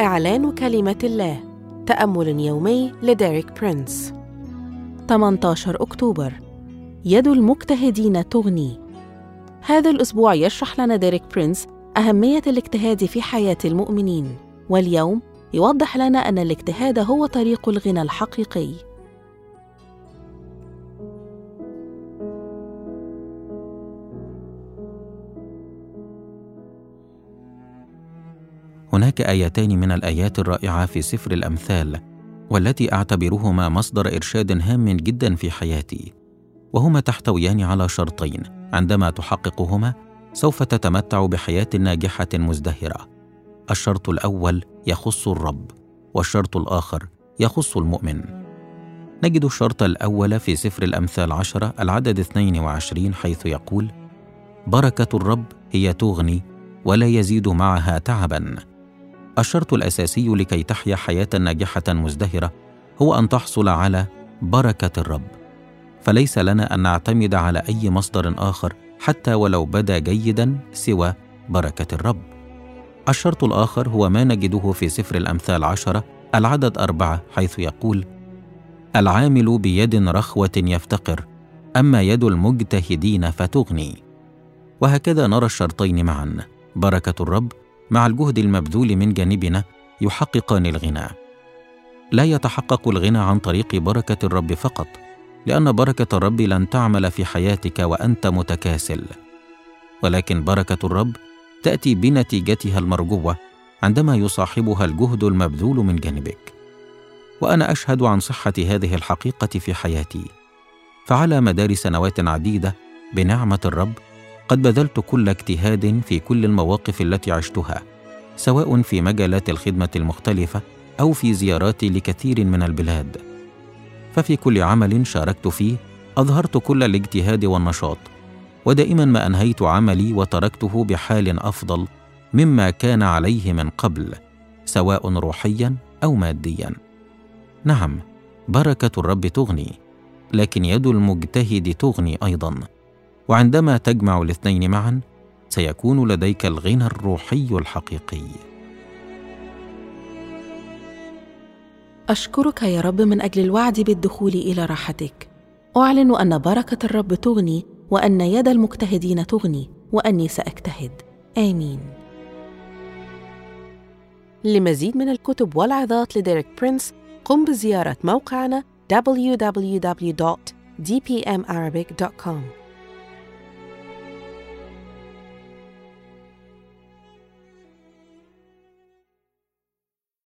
إعلان كلمة الله تأمل يومي لديريك برينس. 18 أكتوبر. يد المجتهدين تغني. هذا الأسبوع يشرح لنا ديريك برينس أهمية الاجتهاد في حياة المؤمنين. واليوم يوضح لنا أن الاجتهاد هو طريق الغنى الحقيقي. هناك ايتان من الآيات الرائعة في سفر الأمثال والتي أعتبرهما مصدر إرشاد هام جدا في حياتي. وهما تحتويان على شرطين عندما تحققهما سوف تتمتع بحياة ناجحة مزدهرة. الشرط الأول يخص الرب والشرط الآخر يخص المؤمن. نجد الشرط الأول في سفر الأمثال عشرة العدد 22 حيث يقول بركة الرب هي تغني ولا يزيد معها تعبا. الشرط الأساسي لكي تحيا حياة ناجحة مزدهرة هو أن تحصل على بركة الرب. فليس لنا أن نعتمد على أي مصدر آخر حتى ولو بدا جيدا سوى بركة الرب. الشرط الآخر هو ما نجده في سفر الأمثال عشرة العدد أربعة حيث يقول العامل بيد رخوة يفتقر أما يد المجتهدين فتغني. وهكذا نرى الشرطين معا بركة الرب مع الجهد المبذول من جانبنا يحققان الغنى لا يتحقق الغنى عن طريق بركة الرب فقط لأن بركة الرب لن تعمل في حياتك وأنت متكاسل. ولكن بركة الرب تأتي بنتيجتها المرجوة عندما يصاحبها الجهد المبذول من جانبك. وأنا أشهد عن صحة هذه الحقيقة في حياتي. فعلى مدار سنوات عديدة بنعمة الرب قد بذلت كل اجتهاد في كل المواقف التي عشتها سواء في مجالات الخدمة المختلفة أو في زياراتي لكثير من البلاد. ففي كل عمل شاركت فيه أظهرت كل الاجتهاد والنشاط ودائما ما أنهيت عملي وتركته بحال أفضل مما كان عليه من قبل سواء روحيا أو ماديا. نعم بركة الرب تغني لكن يد المجتهد تغني أيضا. وعندما تجمع الاثنين معا سيكون لديك الغنى الروحي الحقيقي. أشكرك يا رب من أجل الوعد بالدخول إلى راحتك. أعلن أن بركة الرب تغني وأن يد المجتهدين تغني وأني سأجتهد. آمين. لمزيد من الكتب والعظات لديريك برينس قم بزيارة موقعنا www.dpmarabic.com